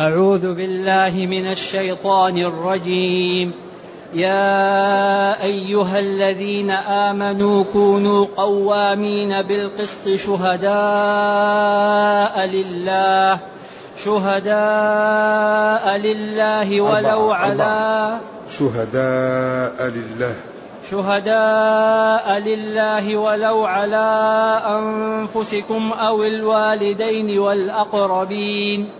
أعوذ بالله من الشيطان الرجيم. يا أيها الذين آمنوا كونوا قوامين بالقسط شهداء لله. شهداء لله ولو على شهداء لله. شهداء لله ولو على أنفسكم أو الوالدين والأقربين.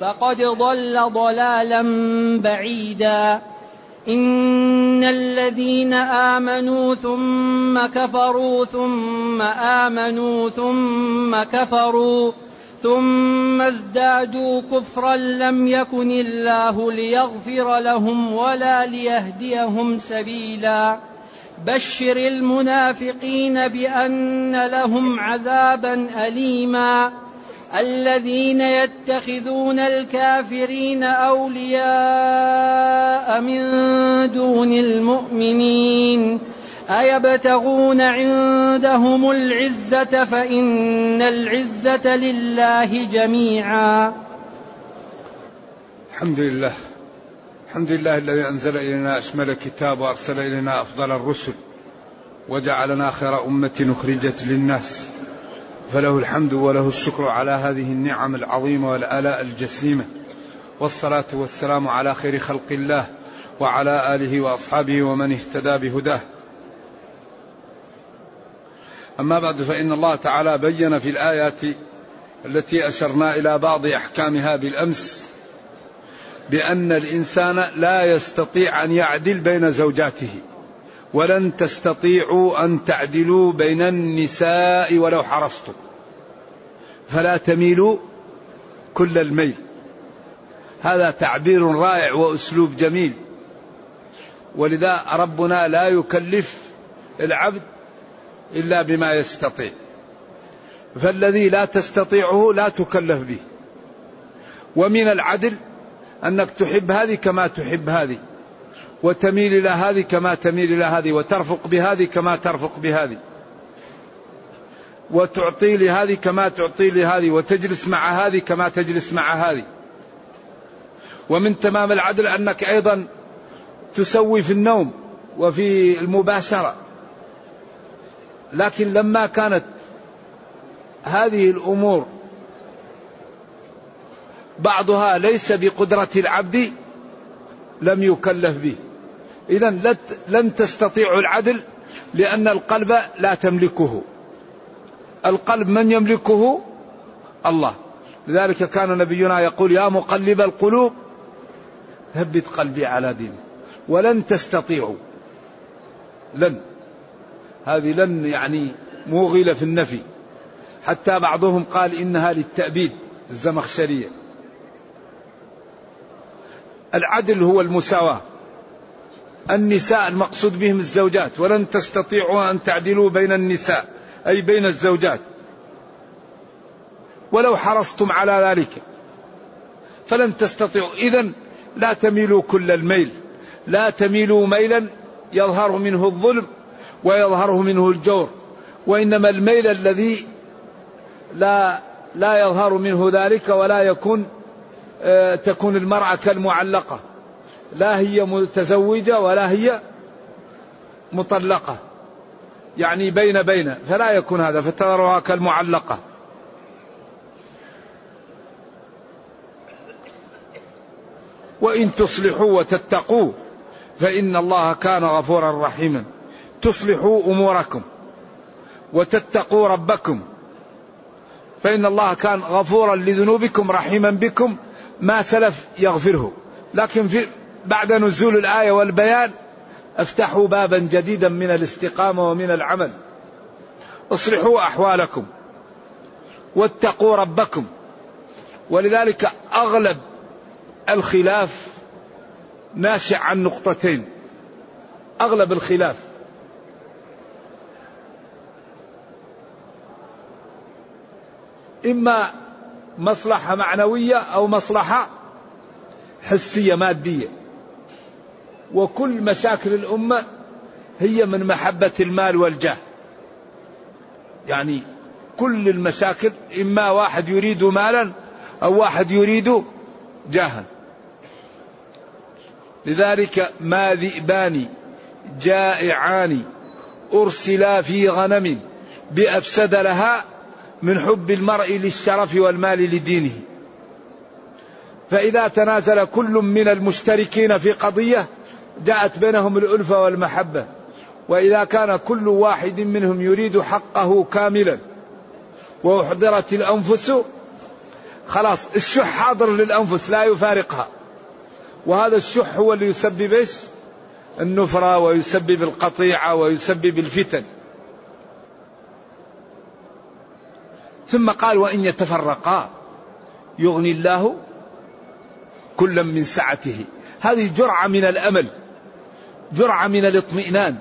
فقد ضل ضلالا بعيدا. إن الذين آمنوا ثم كفروا ثم آمنوا ثم كفروا ثم ازدادوا كفرا لم يكن الله ليغفر لهم ولا ليهديهم سبيلا. بشر المنافقين بأن لهم عذابا أليما. الذين يتخذون الكافرين أولياء من دون المؤمنين أيبتغون عندهم العزة فإن العزة لله جميعا. الحمد لله. الحمد لله الذي أنزل إلينا أشمل الكتاب وأرسل إلينا أفضل الرسل وجعلنا خير أمة أخرجت للناس. فله الحمد وله الشكر على هذه النعم العظيمة والآلاء الجسيمة. والصلاة والسلام على خير خلق الله وعلى آله وأصحابه ومن اهتدى بهداه. أما بعد فإن الله تعالى بين في الآيات التي أشرنا إلى بعض أحكامها بالأمس بأن الإنسان لا يستطيع أن يعدل بين زوجاته. ولن تستطيعوا أن تعدلوا بين النساء ولو حرصتم. فلا تميلوا كل الميل. هذا تعبير رائع وأسلوب جميل. ولذا ربنا لا يكلف العبد إلا بما يستطيع. فالذي لا تستطيعه لا تكلف به. ومن العدل أنك تحب هذه كما تحب هذه. وتميل إلى هذه كما تميل إلى هذه وترفق بهذه كما ترفق بهذه. وتعطي لهذه كما تعطي لهذه وتجلس مع هذه كما تجلس مع هذه. ومن تمام العدل أنك أيضا تسوي في النوم وفي المباشرة. لكن لما كانت هذه الأمور بعضها ليس بقدرة العبد لم يكلف به. اذا لن تستطيع العدل لأن القلب لا تملكه. القلب من يملكه؟ الله. لذلك كان نبينا يقول يا مقلب القلوب ثبت قلبي على دينك ولن تستطيعوا. لن. هذه لن يعني موغلة في النفي. حتى بعضهم قال إنها للتأبيد الزمخشرية. العدل هو المساواة. النساء المقصود بهم الزوجات ولن تستطيعوا أن تعدلوا بين النساء أي بين الزوجات. ولو حرصتم على ذلك فلن تستطيعوا. إذا لا تميلوا كل الميل. لا تميلوا ميلا يظهر منه الظلم ويظهر منه الجور وإنما الميل الذي لا لا يظهر منه ذلك ولا يكون آه، تكون المرأة كالمعلقة. لا هي متزوجة ولا هي مطلقة. يعني بين بين فلا يكون هذا فترها كالمعلقة. وإن تصلحوا وتتقوا فإن الله كان غفورا رحيما. تصلحوا أموركم وتتقوا ربكم فإن الله كان غفورا لذنوبكم رحيما بكم ما سلف يغفره. لكن في بعد نزول الآية والبيان افتحوا بابا جديدا من الاستقامة ومن العمل. اصلحوا أحوالكم. واتقوا ربكم. ولذلك أغلب الخلاف ناشئ عن نقطتين. أغلب الخلاف. إما مصلحة معنوية أو مصلحة حسية مادية. وكل مشاكل الأمة هي من محبة المال والجاه. يعني كل المشاكل إما واحد يريد مالا أو واحد يريد جاها. لذلك ما ذئبان جائعان أرسلا في غنم بأفسد لها من حب المرء للشرف والمال لدينه. فإذا تنازل كل من المشتركين في قضية جاءت بينهم الألفة والمحبة. وإذا كان كل واحد منهم يريد حقه كاملا وأحضرت الأنفس خلاص الشح حاضر للأنفس لا يفارقها. وهذا الشح هو اللي يسبب إيش؟ النفرة ويسبب القطيعة ويسبب الفتن. ثم قال وإن يتفرقا يغني الله كلا من سعته. هذه جرعة من الأمل. جرعة من الاطمئنان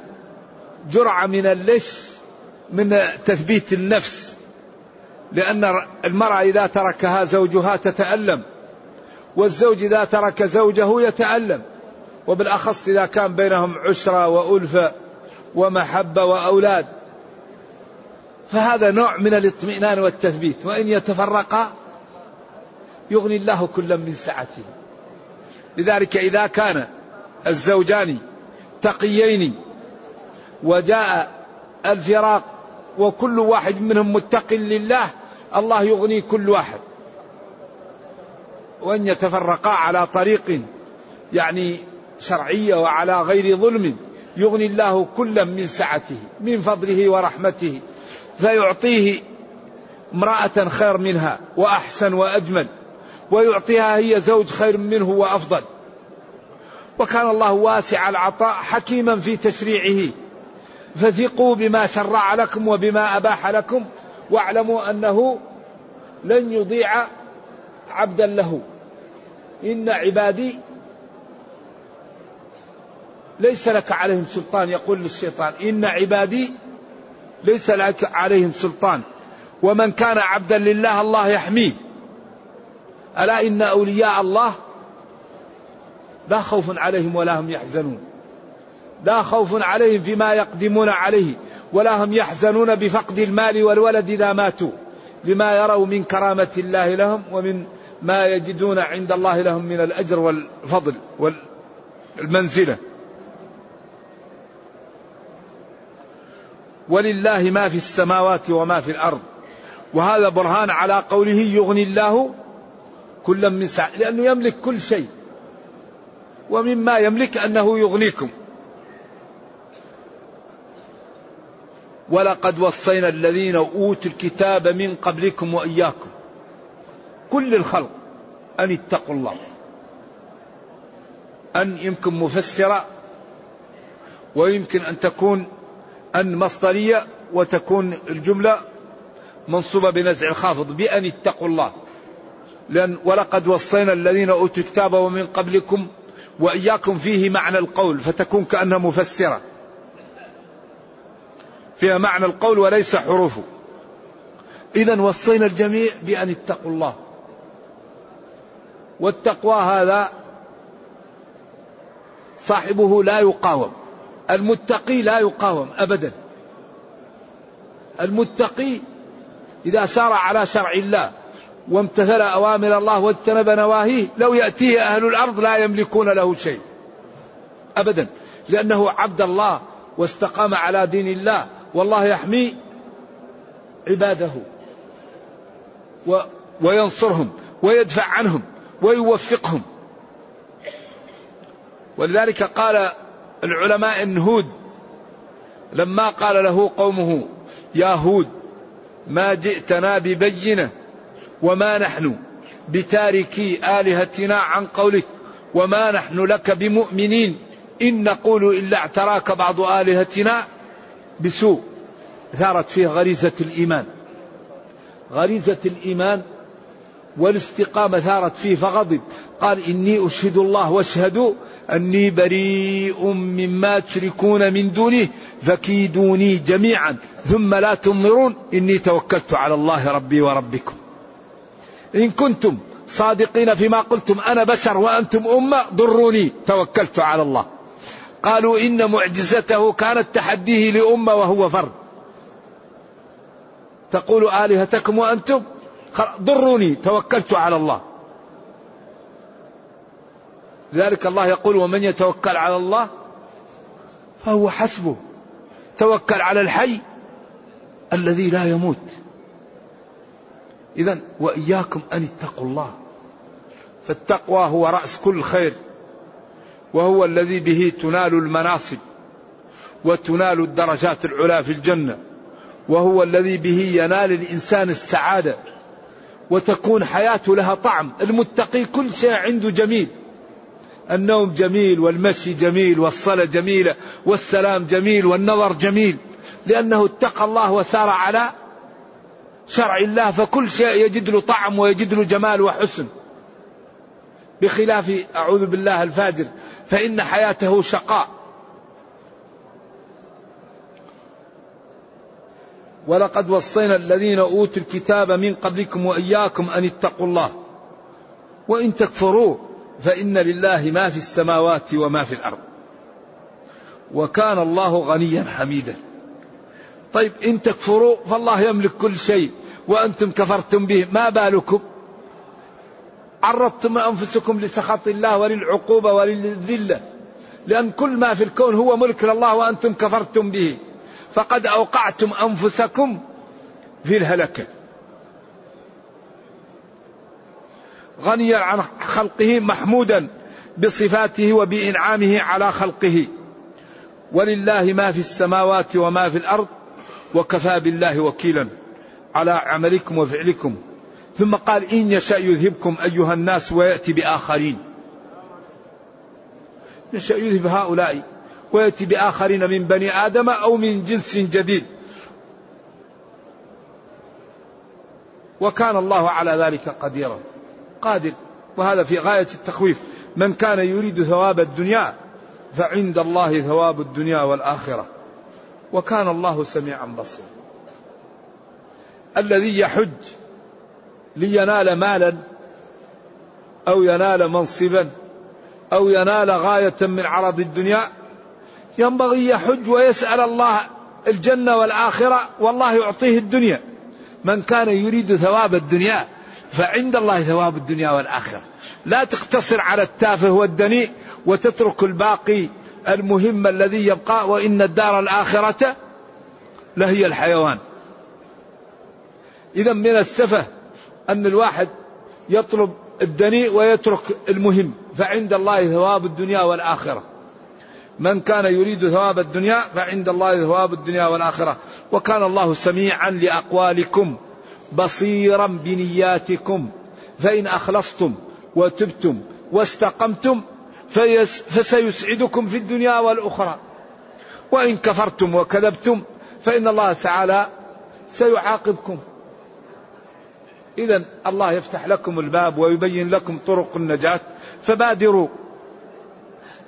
جرعة من اللش من تثبيت النفس. لأن المرأة إذا تركها زوجها تتألم والزوج إذا ترك زوجه يتألم. وبالأخص إذا كان بينهم عشرة وألفة ومحبة وأولاد. فهذا نوع من الاطمئنان والتثبيت. وإن يتفرقا يغني الله كلا من سعته. لذلك إذا كان الزوجان تقيين وجاء الفراق وكل واحد منهم متق لله الله يغني كل واحد. وأن يتفرقا على طريق يعني شرعية وعلى غير ظلم يغني الله كلا من سعته من فضله ورحمته فيعطيه امرأة خير منها وأحسن وأجمل ويعطيها هي زوج خير منه وأفضل. وكان الله واسع العطاء حكيما في تشريعه. فثقوا بما شرع لكم وبما أباح لكم واعلموا أنه لن يضيع عبدا له. إن عبادي ليس لك عليهم سلطان يقول للشيطان. إن عبادي ليس لك عليهم سلطان. ومن كان عبدا لله الله يحميه. ألا إن أولياء الله لا خوف عليهم ولا هم يحزنون. لا خوف عليهم فيما يقدمون عليه ولا هم يحزنون بفقد المال والولد إذا ماتوا لما يروا من كرامة الله لهم ومن ما يجدون عند الله لهم من الأجر والفضل والمنزلة. ولله ما في السماوات وما في الأرض. وهذا برهان على قوله يغني الله كلا من سعة لأنه يملك كل شيء. ومما يملك أنه يغنيكم. ولقد وصينا الذين أوتوا الكتاب من قبلكم وإياكم. كل الخلق أن اتقوا الله. أن يمكن مفسرة ويمكن أن تكون أن مصدرية وتكون الجملة منصوبة بنزع الخافض بأن اتقوا الله. لأن ولقد وصينا الذين أوتوا الكتاب ومن قبلكم وإياكم فيه معنى القول فتكون كأنها مفسرة. فيها معنى القول وليس حروفه. إذا وصينا الجميع بأن اتقوا الله. والتقوى هذا صاحبه لا يقاوم. المتقي لا يقاوم ابدا. المتقي إذا سار على شرع الله وامتثل أوامر الله واجتنب نواهيه لو يأتيه أهل الأرض لا يملكون له شيء. ابدا. لأنه عبد الله واستقام على دين الله والله يحمي عباده و وينصرهم ويدفع عنهم ويوفقهم. ولذلك قال العلماء إن هود لما قال له قومه يا هود ما جئتنا ببينة وما نحن بتاركي آلهتنا عن قولك وما نحن لك بمؤمنين إن نقول إلا اعتراك بعض آلهتنا بسوء ثارت فيه غريزة الإيمان. غريزة الإيمان والاستقامة ثارت فيه فغضب. قال إني أشهد الله واشهدوا أني بريء مما تشركون من دونه فكيدوني جميعا. ثم لا تنظرون إني توكلت على الله ربي وربكم. إن كنتم صادقين فيما قلتم أنا بشر وأنتم أمة ضروني توكلت على الله. قالوا إن معجزته كانت تحديه لأمة وهو فرد. تقول آلهتكم وأنتم ضروني توكلت على الله. لذلك الله يقول ومن يتوكل على الله فهو حسبه. توكل على الحي الذي لا يموت. إذا وإياكم أن اتقوا الله. فالتقوى هو رأس كل خير وهو الذي به تنال المناصب وتنال الدرجات العلى في الجنة وهو الذي به ينال الإنسان السعادة وتكون حياته لها طعم. المتقي كل شيء عنده جميل. النوم جميل والمشي جميل والصلاة جميلة والسلام جميل والنظر جميل لأنه اتقى الله وسار على شرع الله فكل شيء يجد له طعم ويجد له جمال وحسن. بخلاف أعوذ بالله الفاجر فإن حياته شقاء. ولقد وصينا الذين أوتوا الكتاب من قبلكم وإياكم أن اتقوا الله. وإن تكفروا فإن لله ما في السماوات وما في الأرض. وكان الله غنيا حميدا. طيب إن تكفروا فالله يملك كل شيء. وأنتم كفرتم به ما بالكم؟ عرضتم أنفسكم لسخط الله وللعقوبة وللذلة لأن كل ما في الكون هو ملك لله وأنتم كفرتم به. فقد أوقعتم أنفسكم في الهلكة. غنيا عن خلقه محمودا بصفاته وبإنعامه على خلقه. ولله ما في السماوات وما في الأرض وكفى بالله وكيلا. على عملكم وفعلكم. ثم قال إن يشا يذهبكم أيها الناس ويأتي بآخرين. يشا يذهب هؤلاء ويأتي بآخرين من بني آدم أو من جنس جديد. وكان الله على ذلك قديرا. قادر. وهذا في غاية التخويف. من كان يريد ثواب الدنيا فعند الله ثواب الدنيا والآخرة. وكان الله سميعا بصيرا. الذي يحج لينال مالا أو ينال منصبا أو ينال غاية من عرض الدنيا ينبغي يحج ويسأل الله الجنة والآخرة والله يعطيه الدنيا. من كان يريد ثواب الدنيا فعند الله ثواب الدنيا والآخرة. لا تقتصر على التافه والدنيء وتترك الباقي المهم الذي يبقى وإن الدار الآخرة لهي الحيوان. إذا من السفة أن الواحد يطلب الدنيء ويترك المهم فعند الله ثواب الدنيا والآخرة. من كان يريد ثواب الدنيا فعند الله ثواب الدنيا والآخرة. وكان الله سميعا لأقوالكم بصيرا بنياتكم. فإن أخلصتم وتبتم واستقمتم فسيسعدكم في الدنيا والأخرى. وإن كفرتم وكذبتم فإن الله تعالى سيعاقبكم. إذا الله يفتح لكم الباب ويبين لكم طرق النجاة فبادروا.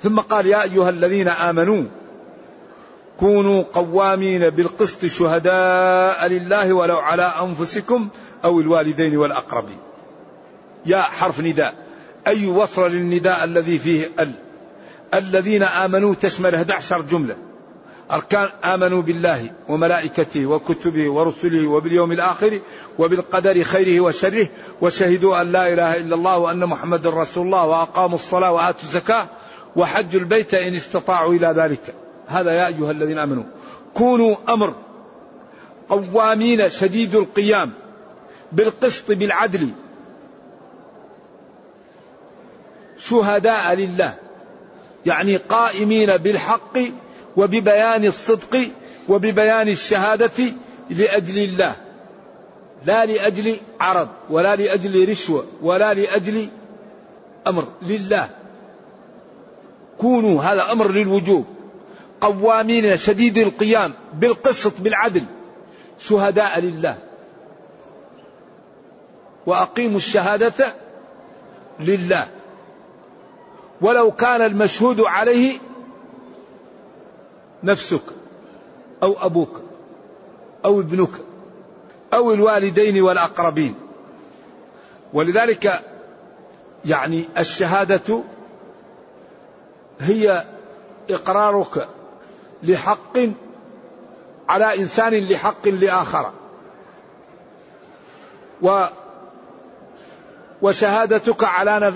ثم قال يا أيها الذين آمنوا كونوا قوامين بالقسط شهداء لله ولو على أنفسكم أو الوالدين والأقربين. يا حرف نداء أي وصل للنداء الذي فيه ال؟ الذين آمنوا تشمل 11 جملة. أركان آمنوا بالله وملائكته وكتبه ورسله وباليوم الآخر وبالقدر خيره وشره وشهدوا أن لا إله إلا الله وأن محمد رسول الله وأقاموا الصلاة وآتوا الزكاة وحج البيت إن استطاعوا إلى ذلك. هذا يا أيها الذين آمنوا. كونوا أمر قوامين شديد القيام بالقسط بالعدل. شهداء لله. يعني قائمين بالحق وببيان الصدق وببيان الشهادة لأجل الله. لا لأجل عرض ولا لأجل رشوة ولا لأجل أمر لله. كونوا هذا أمر للوجوب. قوامين شديد القيام بالقسط بالعدل. شهداء لله. وأقيموا الشهادة لله. ولو كان المشهود عليه نفسك أو أبوك أو ابنك أو الوالدين والأقربين. ولذلك يعني الشهادة هي إقرارك لحق على إنسان لحق لآخر. و وشهادتك على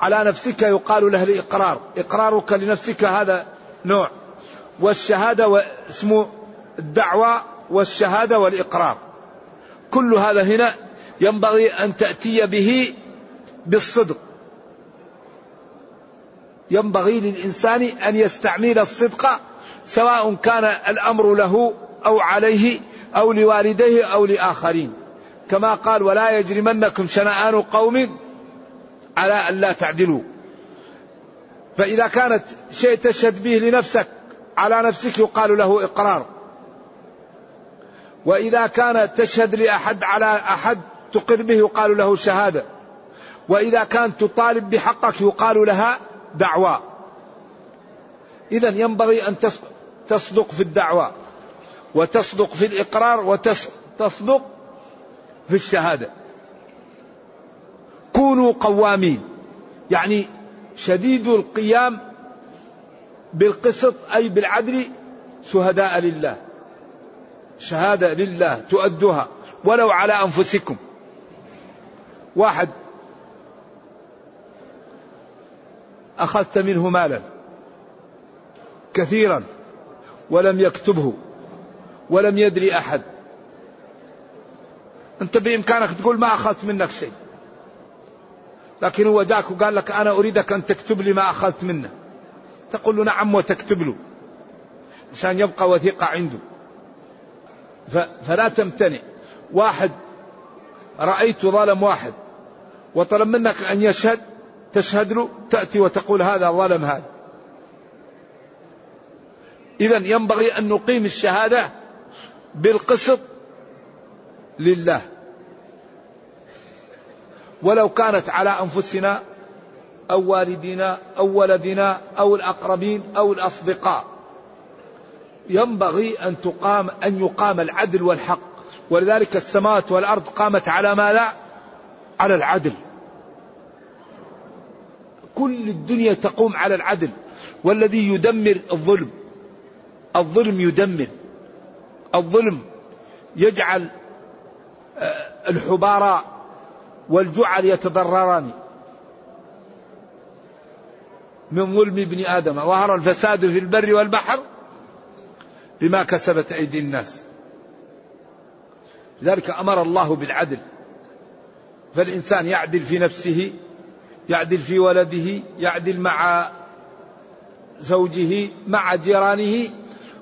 على نفسك يقال له الإقرار. إقرارك لنفسك هذا نوع. والشهادة اسمه الدعوة والشهادة والإقرار. كل هذا هنا ينبغي أن تأتي به بالصدق. ينبغي للإنسان أن يستعمل الصدق سواء كان الأمر له أو عليه أو لوالديه أو لآخرين. كما قال ولا يجرمنكم شنآن قوم على أن لا تعدلوا. فإذا كانت شيء تشهد به لنفسك على نفسك يقال له إقرار. وإذا كان تشهد لأحد على أحد تقر به يقال له شهادة. وإذا كان تطالب بحقك يقال لها دعوى إذا ينبغي أن تصدق في الدعوة وتصدق في الإقرار وتصدق في الشهادة. كونوا قوامين يعني شديد القيام بالقسط أي بالعدل شهداء لله. شهادة لله تؤدوها ولو على أنفسكم. واحد أخذت منه مالا كثيرا ولم يكتبه ولم يدري أحد. أنت بإمكانك تقول ما أخذت منك شيء. لكن هو جاك وقال لك أنا أريدك أن تكتب لي ما أخذت منه. تقول له نعم وتكتب له عشان يبقى وثيقة عنده. فلا تمتنع. واحد رأيت ظلم واحد وطلب منك أن يشهد تشهد له تأتي وتقول هذا ظلم هذا. إذا ينبغي أن نقيم الشهادة بالقسط لله. ولو كانت على أنفسنا أو والدنا أو ولدنا أو الأقربين أو الأصدقاء. ينبغي أن تقام أن يقام العدل والحق. ولذلك السماوات والأرض قامت على ما لا؟ على العدل. كل الدنيا تقوم على العدل. والذي يدمر الظلم الظلم يدمر. الظلم يجعل آه، الحبارى والجعل يتضرران. من ظلم ابن آدم. ظهر الفساد في البر والبحر بما كسبت أيدي الناس. لذلك أمر الله بالعدل. فالإنسان يعدل في نفسه يعدل في ولده يعدل مع زوجه مع جيرانه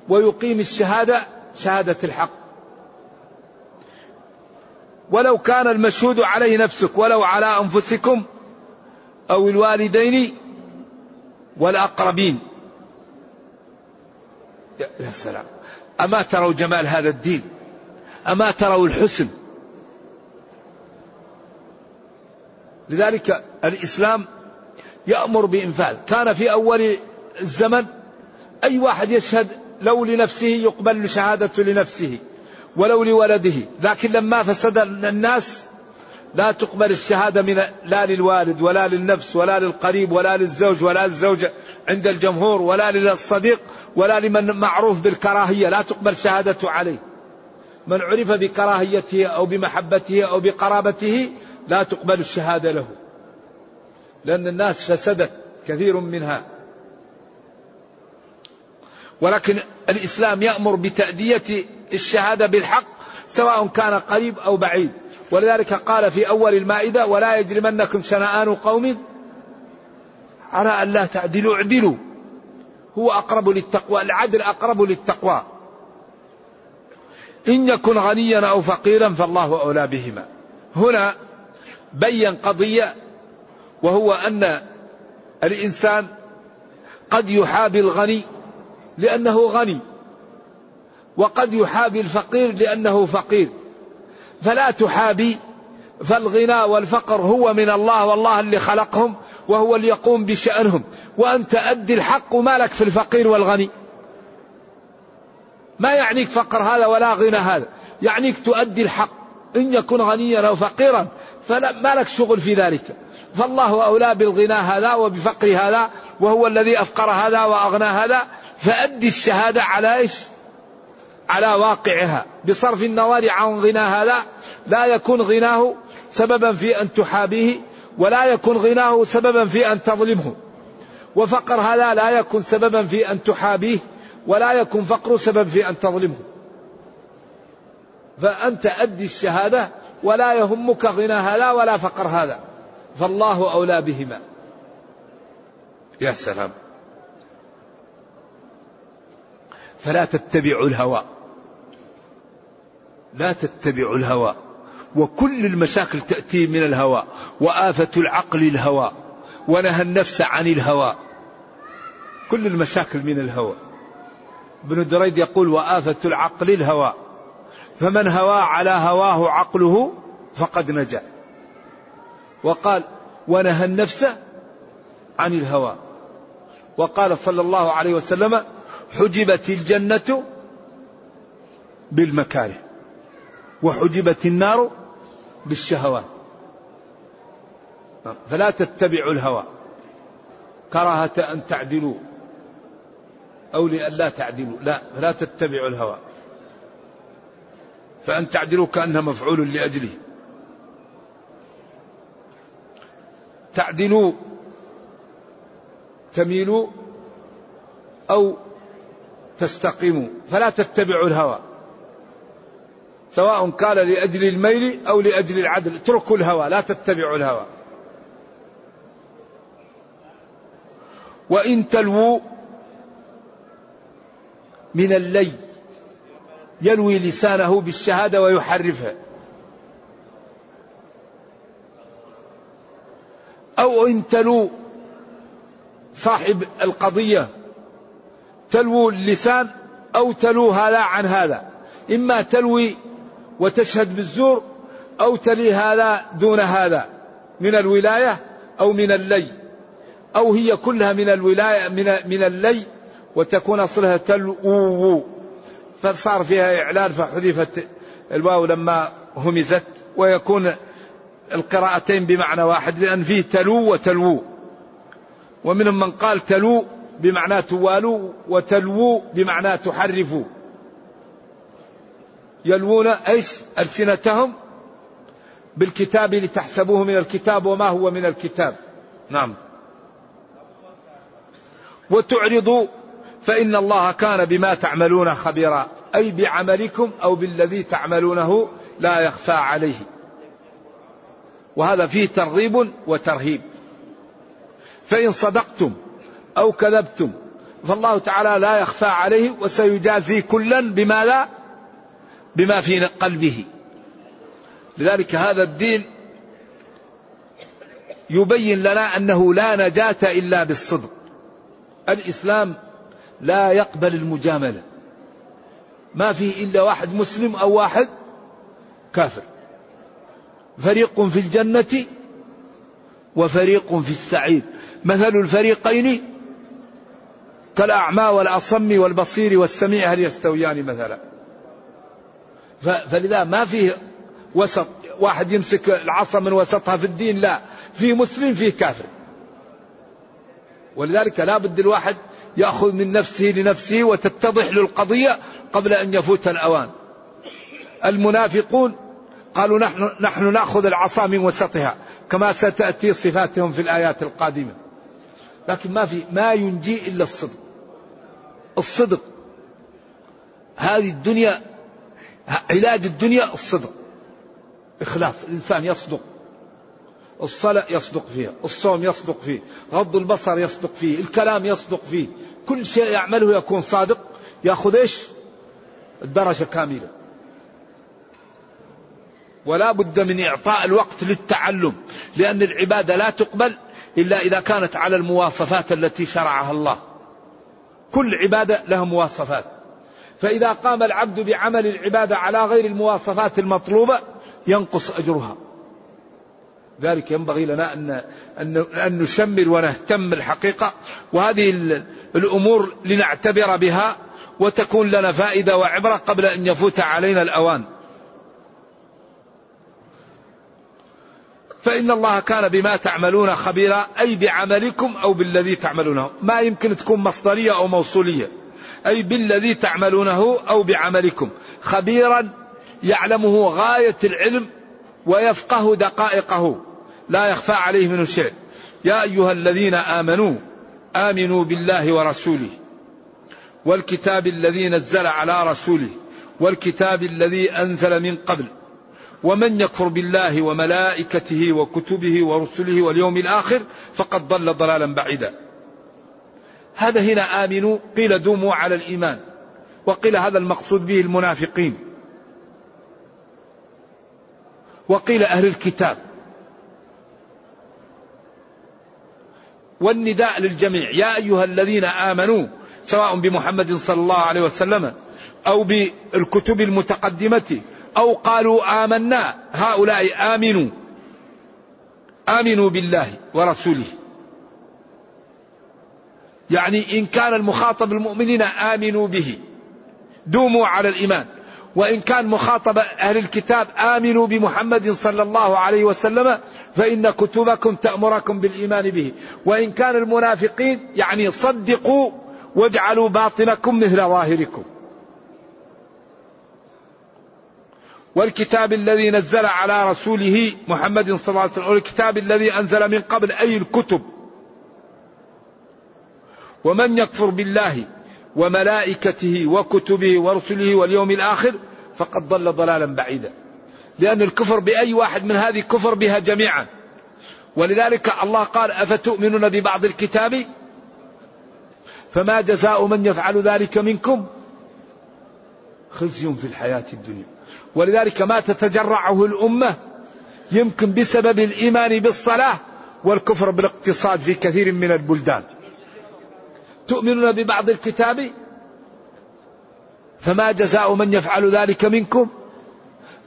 ويقيم الشهادة شهادة الحق. ولو كان المشهود عليه نفسك ولو على أنفسكم أو الوالدين والأقربين. يا سلام. أما تروا جمال هذا الدين؟ أما تروا الحسن؟ لذلك الإسلام يأمر بإنفاذ. كان في أول الزمن أي واحد يشهد لو لنفسه يقبل شهادة لنفسه ولو لولده لكن لما فسد الناس لا تقبل الشهادة من لا للوالد ولا للنفس ولا للقريب ولا للزوج ولا للزوجة عند الجمهور ولا للصديق ولا لمن معروف بالكراهية. لا تقبل شهادته عليه من عرف بكراهيته أو بمحبته أو بقرابته لا تقبل الشهادة له. لأن الناس فسدت كثير منها. ولكن الإسلام يأمر بتأدية الشهادة بالحق سواء كان قريب أو بعيد. ولذلك قال في أول المائدة ولا يجرمنكم شنآن قوم على أن لا تعدلوا اعدلوا. هو أقرب للتقوى العدل أقرب للتقوى. إن يكن غنيا أو فقيرا فالله أولى بهما. هنا بين قضية وهو أن الإنسان قد يحابي الغني لأنه غني وقد يحابي الفقير لأنه فقير. فلا تحابي فالغنى والفقر هو من الله والله اللي خلقهم وهو اللي يقوم بشأنهم. وأنت أدي الحق وما لك في الفقير والغني. ما يعنيك فقر هذا ولا غنى هذا. يعنيك تؤدي الحق. إن يكن غنيا أو فقيرا فلا ما لك شغل في ذلك. فالله أولى بالغنى هذا وبفقر هذا وهو الذي أفقر هذا وأغنى هذا. فأدي الشهادة على إيش؟ على واقعها. بصرف النظر عن غنى هذا لا يكون غناه سببا في أن تحابيه ولا يكون غناه سببا في أن تظلمه. وفقر هذا لا يكون سببا في أن تحابيه ولا يكون فقر سبب في أن تظلمه. فأنت أدي الشهادة ولا يهمك غنى هذا ولا فقر هذا. فالله أولى بهما. يا سلام. فلا تتبعوا الهوى. لا تتبعوا الهوى وكل المشاكل تأتي من الهوى وآفة العقل الهوى ونهى النفس عن الهوى. كل المشاكل من الهوى. ابن دريد يقول وآفة العقل الهوى فمن هوى على هواه عقله فقد نجا. وقال ونهى النفس عن الهوى. وقال صلى الله عليه وسلم حجبت الجنة بالمكاره. وحجبت النار بالشهوات. فلا تتبعوا الهوى. كراهة أن تعدلوا أو لأن لا تعدلوا. لا فلا تتبعوا الهوى. فأن تعدلوا كأنها مفعول لأجله. تعدلوا تميلوا أو تستقيموا. فلا تتبعوا الهوى. سواء كان لأجل الميل أو لأجل العدل. اتركوا الهوى لا تتبعوا الهوى. وإن تلووا من اللي يلوي لسانه بالشهادة ويحرفها. أو إن تلو صاحب القضية تلو اللسان أو تلو هذا عن هذا. إما تلوي وتشهد بالزور أو تلي هذا دون هذا من الولاية أو من اللي. أو هي كلها من الولاية من من اللي وتكون أصلها تلو فصار فيها إعلان فحذفت الواو لما همزت ويكون القراءتين بمعنى واحد لأن فيه تلو وتلو. ومنهم من قال تلو بمعنى توالوا وتلووا بمعنى تحرفوا يلوون إيش ألسنتهم بالكتاب لتحسبوه من الكتاب وما هو من الكتاب. نعم. وتعرضوا فإن الله كان بما تعملون خبيرا أي بعملكم أو بالذي تعملونه لا يخفى عليه. وهذا فيه ترغيب وترهيب. فإن صدقتم أو كذبتم فالله تعالى لا يخفى عليه وسيجازي كلا بما لا بما في قلبه. لذلك هذا الدين يبين لنا أنه لا نجاة إلا بالصدق. الإسلام لا يقبل المجاملة. ما فيه إلا واحد مسلم أو واحد كافر. فريق في الجنة وفريق في السعير. مثل الفريقين كالأعمى والأصم والبصير والسميع هل يستويان مثلا؟ فلذا ما فيه وسط واحد يمسك العصا من وسطها في الدين لا. في مسلم فيه كافر. ولذلك لا بد الواحد يأخذ من نفسه لنفسه وتتضح له القضية قبل أن يفوت الأوان. المنافقون قالوا نحن, نحن نأخذ العصا من وسطها كما ستأتي صفاتهم في الآيات القادمة. لكن ما في ما ينجي إلا الصدق. الصدق. هذه الدنيا علاج الدنيا الصدق. إخلاص الإنسان يصدق. الصلاة يصدق فيها الصوم يصدق فيه غض البصر يصدق فيه الكلام يصدق فيه. كل شيء يعمله يكون صادق يأخذ إيش؟ الدرجة كاملة. ولا بد من إعطاء الوقت للتعلم لأن العبادة لا تقبل إلا إذا كانت على المواصفات التي شرعها الله. كل عبادة لها مواصفات. فإذا قام العبد بعمل العبادة على غير المواصفات المطلوبة ينقص أجرها. ذلك ينبغي لنا أن, أن, أن نشمل ونهتم الحقيقة وهذه الأمور لنعتبر بها وتكون لنا فائدة وعبرة قبل أن يفوت علينا الأوان. فإن الله كان بما تعملون خبيرا أي بعملكم أو بالذي تعملونه. ما يمكن تكون مصدرية أو موصولية. أي بالذي تعملونه أو بعملكم. خبيرا يعلمه غاية العلم ويفقه دقائقه. لا يخفى عليه منه شيء. يا أيها الذين آمنوا آمنوا بالله ورسوله والكتاب الذي نزل على رسوله والكتاب الذي أنزل من قبل ومن يكفر بالله وملائكته وكتبه ورسله واليوم الآخر فقد ضل ضلالا بعيدا. هذا هنا آمنوا قيل دوموا على الإيمان. وقيل هذا المقصود به المنافقين. وقيل أهل الكتاب. والنداء للجميع. يا أيها الذين آمنوا سواء بمحمد صلى الله عليه وسلم أو بالكتب المتقدمة أو قالوا آمنا هؤلاء آمنوا. آمنوا بالله ورسوله. يعني إن كان المخاطب المؤمنين آمنوا به. دوموا على الإيمان. وإن كان مخاطب أهل الكتاب آمنوا بمحمد صلى الله عليه وسلم فإن كتبكم تأمركم بالإيمان به. وإن كان المنافقين يعني صدقوا واجعلوا باطنكم مثل ظاهركم. والكتاب الذي نزل على رسوله محمد صلى الله عليه وسلم والكتاب الذي أنزل من قبل أي الكتب ومن يكفر بالله وملائكته وكتبه ورسله واليوم الآخر فقد ضل ضلالا بعيدا. لأن الكفر بأي واحد من هذه كفر بها جميعا. ولذلك الله قال أفتؤمنون ببعض الكتاب؟ فما جزاء من يفعل ذلك منكم؟ خزي في الحياة الدنيا. ولذلك ما تتجرعه الأمة يمكن بسبب الإيمان بالصلاة والكفر بالاقتصاد في كثير من البلدان. تؤمنون ببعض الكتاب؟ فما جزاء من يفعل ذلك منكم؟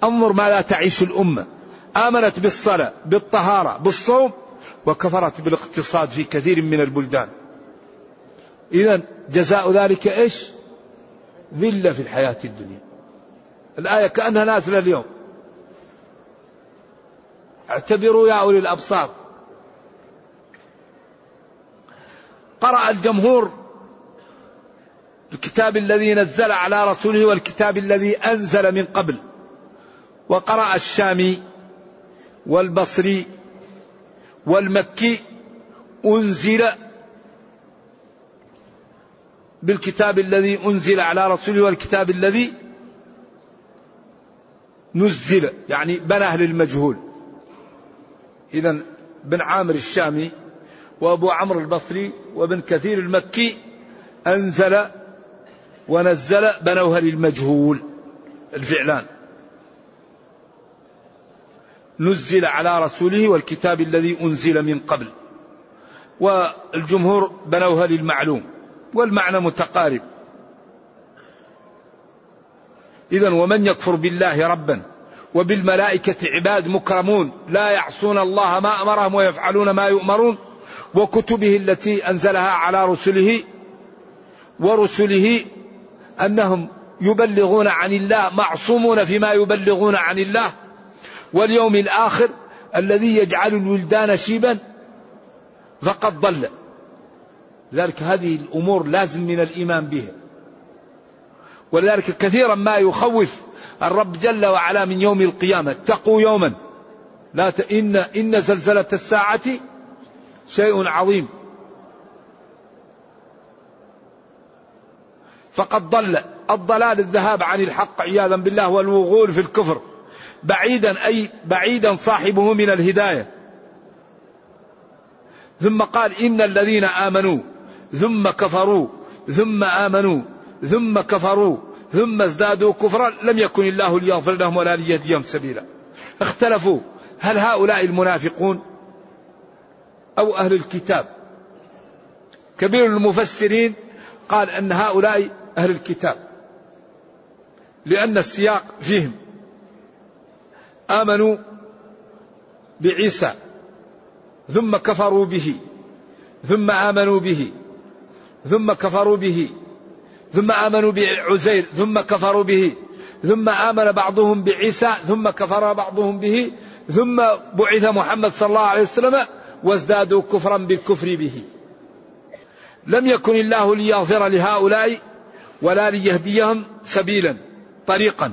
انظر ماذا تعيش الأمة. آمنت بالصلاة بالطهارة بالصوم وكفرت بالاقتصاد في كثير من البلدان. اذا جزاء ذلك إيش؟ ذلة في الحياة الدنيا. الآية كأنها نازلة اليوم. اعتبروا يا أولي الأبصار. قرأ الجمهور الكتاب الذي نزل على رسوله والكتاب الذي أنزل من قبل وقرأ الشامي والبصري والمكي أنزل بالكتاب الذي أنزل على رسوله والكتاب الذي نزل يعني بناه للمجهول إذا بن عامر الشامي وأبو عمرو البصري وابن كثير المكي أنزل ونزل بنوها للمجهول الفعلان. نزل على رسوله والكتاب الذي أنزل من قبل. والجمهور بنوها للمعلوم والمعنى متقارب. إذا ومن يكفر بالله ربا وبالملائكة عباد مكرمون لا يعصون الله ما أمرهم ويفعلون ما يؤمرون وكتبه التي أنزلها على رسله ورسله أنهم يبلغون عن الله معصومون فيما يبلغون عن الله واليوم الآخر الذي يجعل الولدان شيبا فقد ضل. لذلك هذه الأمور لازم من الإيمان بها. ولذلك كثيرا ما يخوف الرب جل وعلا من يوم القيامة. اتقوا يوما. لا ت... إن إن زلزلة الساعة شيء عظيم. فقد ضل الضلال الذهاب عن الحق عياذا بالله والوغول في الكفر. بعيدا أي بعيدا صاحبه من الهداية. ثم قال إن الذين آمنوا ثم كفروا ثم آمنوا ثم كفروا ثم ازدادوا كفرا لم يكن الله ليغفر لهم ولا ليهديهم سبيلا. اختلفوا. هل هؤلاء المنافقون أو أهل الكتاب. كبير المفسرين قال أن هؤلاء أهل الكتاب. لأن السياق فيهم. آمنوا بعيسى ثم كفروا به ثم آمنوا به ثم كفروا به ثم آمنوا بعزير ثم كفروا به ثم آمن بعضهم بعيسى ثم كفر بعضهم به ثم بعث محمد صلى الله عليه وسلم وازدادوا كفرا بالكفر به. لم يكن الله ليغفر لهؤلاء ولا ليهديهم سبيلا طريقا.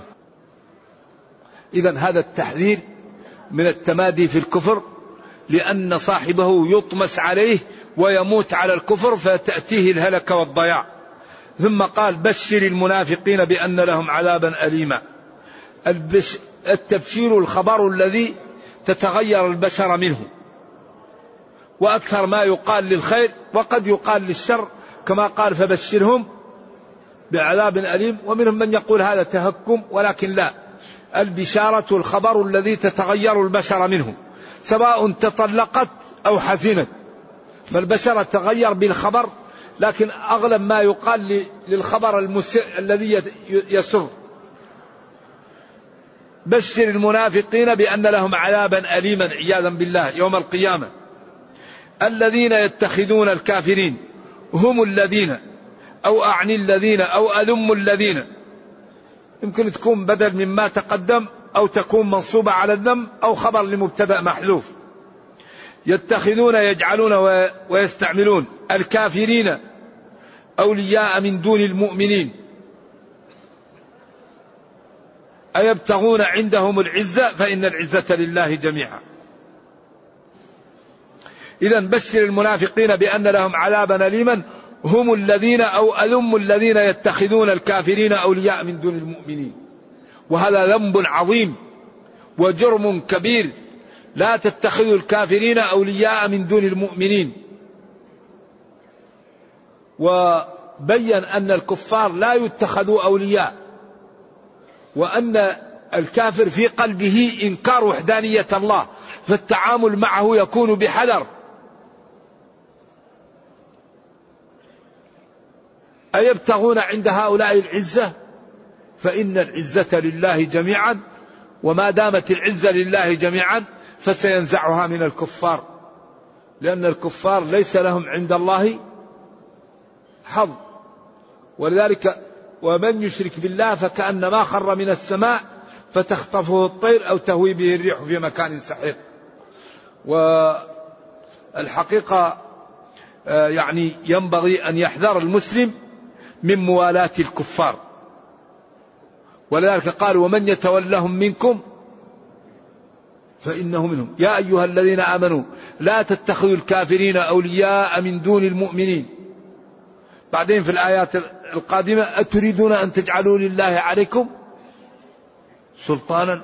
اذا هذا التحذير من التمادي في الكفر لأن صاحبه يطمس عليه ويموت على الكفر فتأتيه الهلكه والضياع. ثم قال بشر المنافقين بأن لهم عذابا اليما. التبشير الخبر الذي تتغير البشر منه. وأكثر ما يقال للخير وقد يقال للشر كما قال فبشرهم بعذاب أليم ومنهم من يقول هذا تهكم ولكن لا. البشارة الخبر الذي تتغير البشر منه سواء تطلقت أو حزنت. فالبشر تغير بالخبر لكن أغلب ما يقال للخبر المسر الذي يسر. بشر المنافقين بأن لهم عذابا أليما عياذا بالله يوم القيامة. الذين يتخذون الكافرين هم الذين أو أعني الذين أو أذم الذين. يمكن تكون بدل مما تقدم أو تكون منصوبة على الذم أو خبر لمبتدأ محذوف. يتخذون يجعلون ويستعملون الكافرين أولياء من دون المؤمنين. أيبتغون عندهم العزة؟ فإن العزة لله جميعا. إذا بشر المنافقين بأن لهم عذابا أليما. هم الذين أو ألم الذين يتخذون الكافرين أولياء من دون المؤمنين. وهذا ذنب عظيم وجرم كبير. لا تتخذوا الكافرين أولياء من دون المؤمنين. وبين أن الكفار لا يتخذوا أولياء. وأن الكافر في قلبه إنكار وحدانية الله. فالتعامل معه يكون بحذر. أيبتغون عند هؤلاء العزة؟ فإن العزة لله جميعا وما دامت العزة لله جميعا فسينزعها من الكفار. لأن الكفار ليس لهم عند الله حظ. ولذلك ومن يشرك بالله فكأنما خر من السماء فتخطفه الطير أو تهوي به الريح في مكان سحيق. والحقيقة آه، يعني ينبغي أن يحذر المسلم من موالاة الكفار. ولذلك قال ومن يتولهم منكم؟ فإنه منهم. يا أيها الذين آمنوا لا تتخذوا الكافرين أولياء من دون المؤمنين. بعدين في الآيات القادمة أتريدون أن تجعلوا لله عليكم سلطانا؟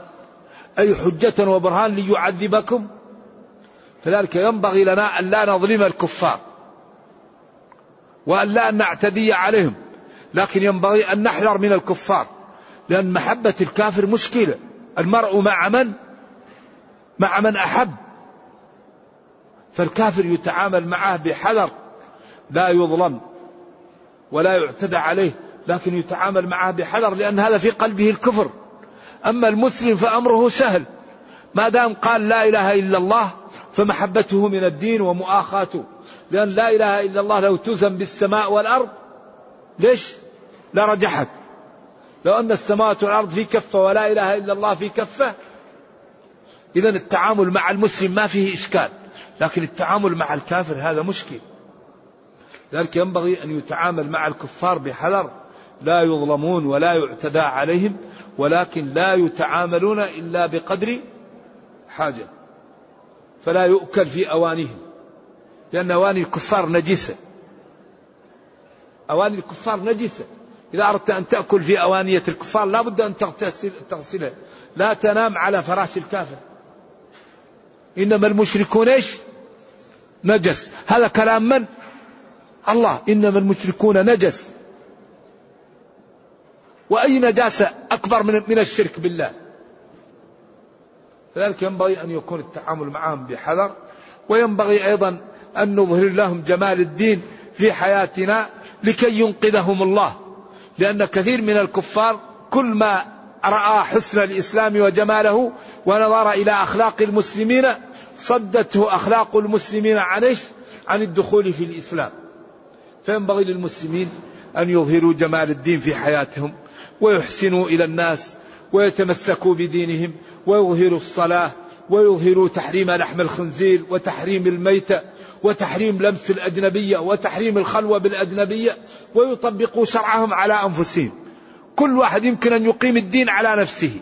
أي حجة وبرهان ليعذبكم؟ فذلك ينبغي لنا أن لا نظلم الكفار. وأن لا نعتدي عليهم. لكن ينبغي أن نحذر من الكفار لأن محبة الكافر مشكلة. المرء مع من؟ مع من أحب. فالكافر يتعامل معه بحذر لا يظلم ولا يعتدى عليه لكن يتعامل معه بحذر لأن هذا في قلبه الكفر. أما المسلم فأمره سهل. ما دام قال لا إله إلا الله فمحبته من الدين ومؤاخاته. لأن لا إله إلا الله لو توزن بالسماء والأرض ليش؟ لرجحت. لو أن السماوات والأرض في كفة ولا إله إلا الله في كفة إذا التعامل مع المسلم ما فيه إشكال. لكن التعامل مع الكافر هذا مشكل. ذلك ينبغي أن يتعامل مع الكفار بحذر. لا يظلمون ولا يعتدى عليهم ولكن لا يتعاملون إلا بقدر حاجة. فلا يؤكل في أوانيهم لأن أواني الكفار نجسة. أواني الكفار نجسة. إذا أردت أن تأكل في أوانية الكفار لا بد أن تغسلها. لا تنام على فراش الكافر. إنما المشركون إيش؟ نجس. هذا كلام من؟ الله. إنما المشركون نجس. وأي نجاسة أكبر من, من الشرك بالله؟ لذلك ينبغي أن يكون التعامل معهم بحذر. وينبغي أيضا أن نظهر لهم جمال الدين في حياتنا لكي ينقذهم الله. لأن كثير من الكفار كل ما رأى حسن الإسلام وجماله ونظر إلى أخلاق المسلمين صدته أخلاق المسلمين عن عن الدخول في الإسلام. فينبغي للمسلمين أن يظهروا جمال الدين في حياتهم ويحسنوا إلى الناس ويتمسكوا بدينهم ويظهروا الصلاة ويظهروا تحريم لحم الخنزير وتحريم الميتة وتحريم لمس الأجنبية وتحريم الخلوة بالأجنبية ويطبقوا شرعهم على أنفسهم. كل واحد يمكن أن يقيم الدين على نفسه.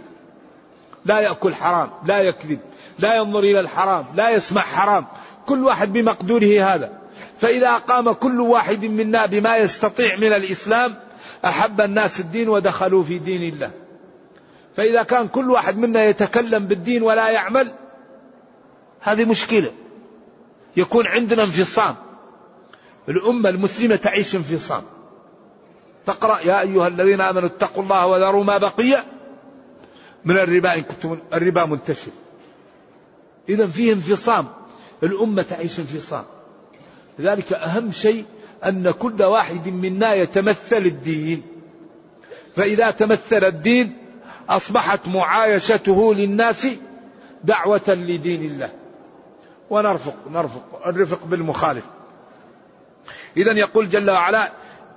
لا يأكل حرام لا يكذب لا ينظر إلى الحرام لا يسمع حرام. كل واحد بمقدوره هذا. فإذا قام كل واحد منا بما يستطيع من الإسلام أحب الناس الدين ودخلوا في دين الله. فإذا كان كل واحد منا يتكلم بالدين ولا يعمل هذه مشكلة. يكون عندنا انفصام. الأمة المسلمة تعيش انفصام. تقرأ يا أيها الذين آمنوا اتقوا الله وذروا ما بقي من الربا إن كنتم الربا منتشر. إذا فيه انفصام. الأمة تعيش انفصام. لذلك أهم شيء أن كل واحد منا يتمثل الدين. فإذا تمثل الدين أصبحت معايشته للناس دعوة لدين الله. ونرفق نرفق الرفق بالمخالف. إذا يقول جل وعلا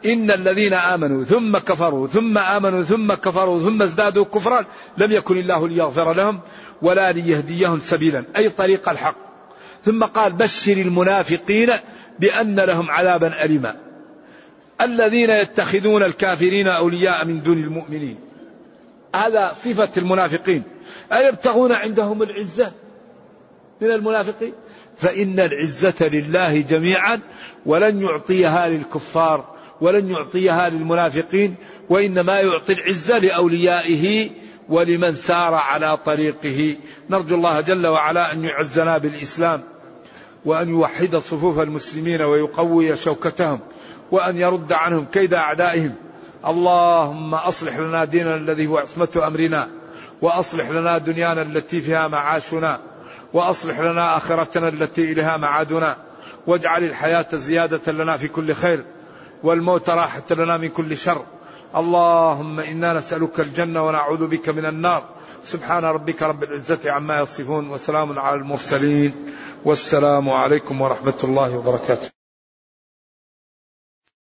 إن الذين آمنوا ثم كفروا ثم آمنوا ثم كفروا ثم ازدادوا كفرا لم يكن الله ليغفر لهم ولا ليهديهم سبيلا. أي طريق الحق. ثم قال بشر المنافقين بأن لهم عذابا أليما. الذين يتخذون الكافرين أولياء من دون المؤمنين. هذا صفة المنافقين. أيبتغون عندهم العزة من المنافقين؟ فإن العزة لله جميعا ولن يعطيها للكفار ولن يعطيها للمنافقين وإنما يعطي العزة لأوليائه ولمن سار على طريقه. نرجو الله جل وعلا أن يعزنا بالإسلام وأن يوحد صفوف المسلمين ويقوي شوكتهم وأن يرد عنهم كيد أعدائهم. اللهم أصلح لنا ديننا الذي هو عصمة أمرنا وأصلح لنا دنيانا التي فيها معاشنا. وأصلح لنا آخرتنا التي إليها معادنا. واجعل الحياة زيادة لنا في كل خير والموت راحة لنا من كل شر. اللهم إنا نسألك الجنة ونعوذ بك من النار. سبحان ربك رب العزة عما يصفون وسلام على المرسلين. والسلام عليكم ورحمة الله وبركاته.